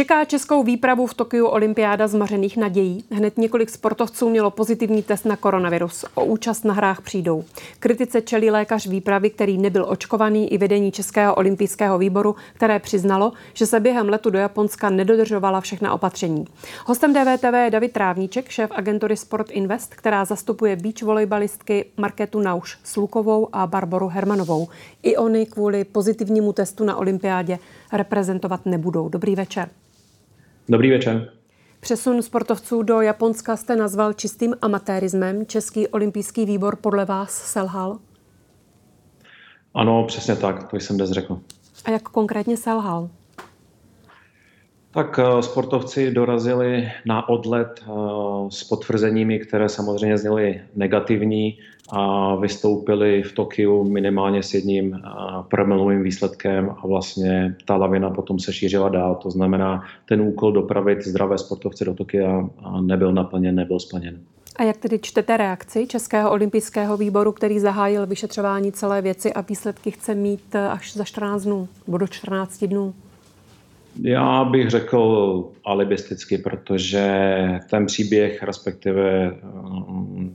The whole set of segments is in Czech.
Čeká českou výpravu v Tokiu olympiáda zmařených nadějí. Hned několik sportovců mělo pozitivní test na koronavirus. O účast na hrách přijdou. Kritice čelí lékař výpravy, který nebyl očkovaný i vedení Českého olympijského výboru, které přiznalo, že se během letu do Japonska nedodržovala všechna opatření. Hostem DVTV je David Trávníček, šéf agentury Sport Invest, která zastupuje beach volejbalistky Marketu Nauš Slukovou a Barboru Hermanovou. I oni kvůli pozitivnímu testu na olympiádě reprezentovat nebudou. Dobrý večer. Dobrý večer. Přesun sportovců do Japonska jste nazval čistým amatérismem. Český olympijský výbor podle vás selhal? Ano, přesně tak, to jsem dnes řekl. A jak konkrétně selhal? Tak eh, sportovci dorazili na odlet eh, s potvrzeními, které samozřejmě zněly negativní a vystoupili v Tokiu minimálně s jedním eh, promluvým výsledkem a vlastně ta lavina potom se šířila dál. To znamená, ten úkol dopravit zdravé sportovce do Tokia nebyl naplněn, nebyl splněn. A jak tedy čtete reakci Českého olympijského výboru, který zahájil vyšetřování celé věci a výsledky chce mít až za 14 dnů, nebo do 14 dnů? Já bych řekl alibisticky, protože ten příběh, respektive um,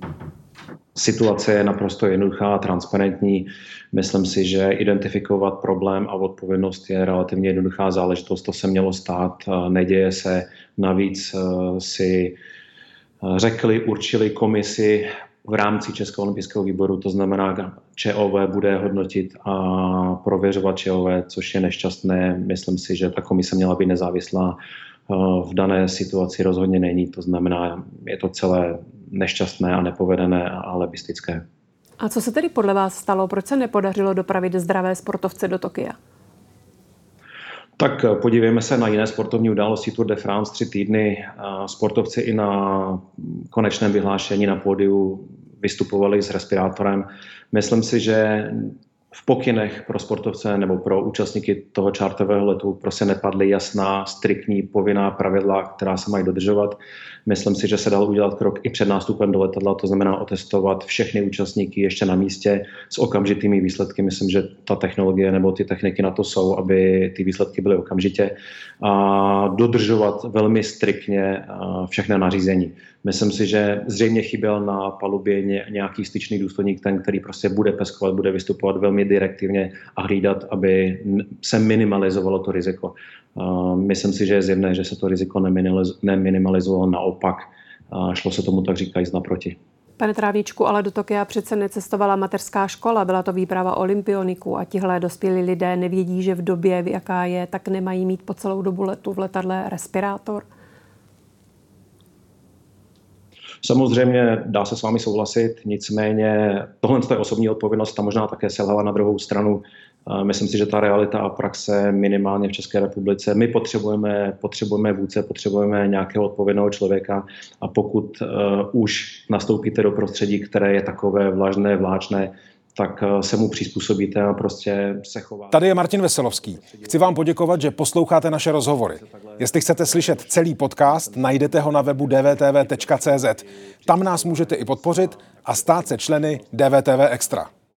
situace je naprosto jednoduchá a transparentní. Myslím si, že identifikovat problém a odpovědnost je relativně jednoduchá záležitost. To se mělo stát, neděje se. Navíc uh, si uh, řekli, určili komisi v rámci Českého olympijského výboru, to znamená, ČOV bude hodnotit a prověřovat ČOV, což je nešťastné. Myslím si, že ta komise měla být nezávislá. V dané situaci rozhodně není, to znamená, je to celé nešťastné a nepovedené a alebistické. A co se tedy podle vás stalo? Proč se nepodařilo dopravit zdravé sportovce do Tokia? Tak podívejme se na jiné sportovní události Tour de France tři týdny. Sportovci i na konečném vyhlášení na pódiu vystupovali s respirátorem. Myslím si, že v pokynech pro sportovce nebo pro účastníky toho čártového letu prostě nepadly jasná, striktní, povinná pravidla, která se mají dodržovat. Myslím si, že se dal udělat krok i před nástupem do letadla, to znamená otestovat všechny účastníky ještě na místě s okamžitými výsledky. Myslím, že ta technologie nebo ty techniky na to jsou, aby ty výsledky byly okamžitě a dodržovat velmi striktně všechny nařízení. Myslím si, že zřejmě chyběl na palubě nějaký styčný důstojník, ten, který prostě bude peskovat, bude vystupovat velmi direktivně a hlídat, aby se minimalizovalo to riziko. Myslím si, že je zjevné, že se to riziko neminimalizovalo, naopak šlo se tomu tak říkajíc naproti. Pane Trávničku, ale do Tokia přece necestovala mateřská škola, byla to výprava olympioniků a tihle dospělí lidé nevědí, že v době, jaká je, tak nemají mít po celou dobu letu v letadle respirátor. Samozřejmě dá se s vámi souhlasit, nicméně tohle je osobní odpovědnost a možná také selhala na druhou stranu. Myslím si, že ta realita a praxe minimálně v České republice, my potřebujeme, potřebujeme vůdce, potřebujeme nějakého odpovědného člověka a pokud uh, už nastoupíte do prostředí, které je takové vlažné, vláčné, tak eh, se mu přizpůsobíte a prostě se chováte. Tady je Martin Veselovský. Chci vám poděkovat, že posloucháte naše rozhovory. Jestli chcete slyšet celý podcast, najdete ho na webu dvtv.cz. Tam nás můžete i podpořit a stát se členy DVTV Extra.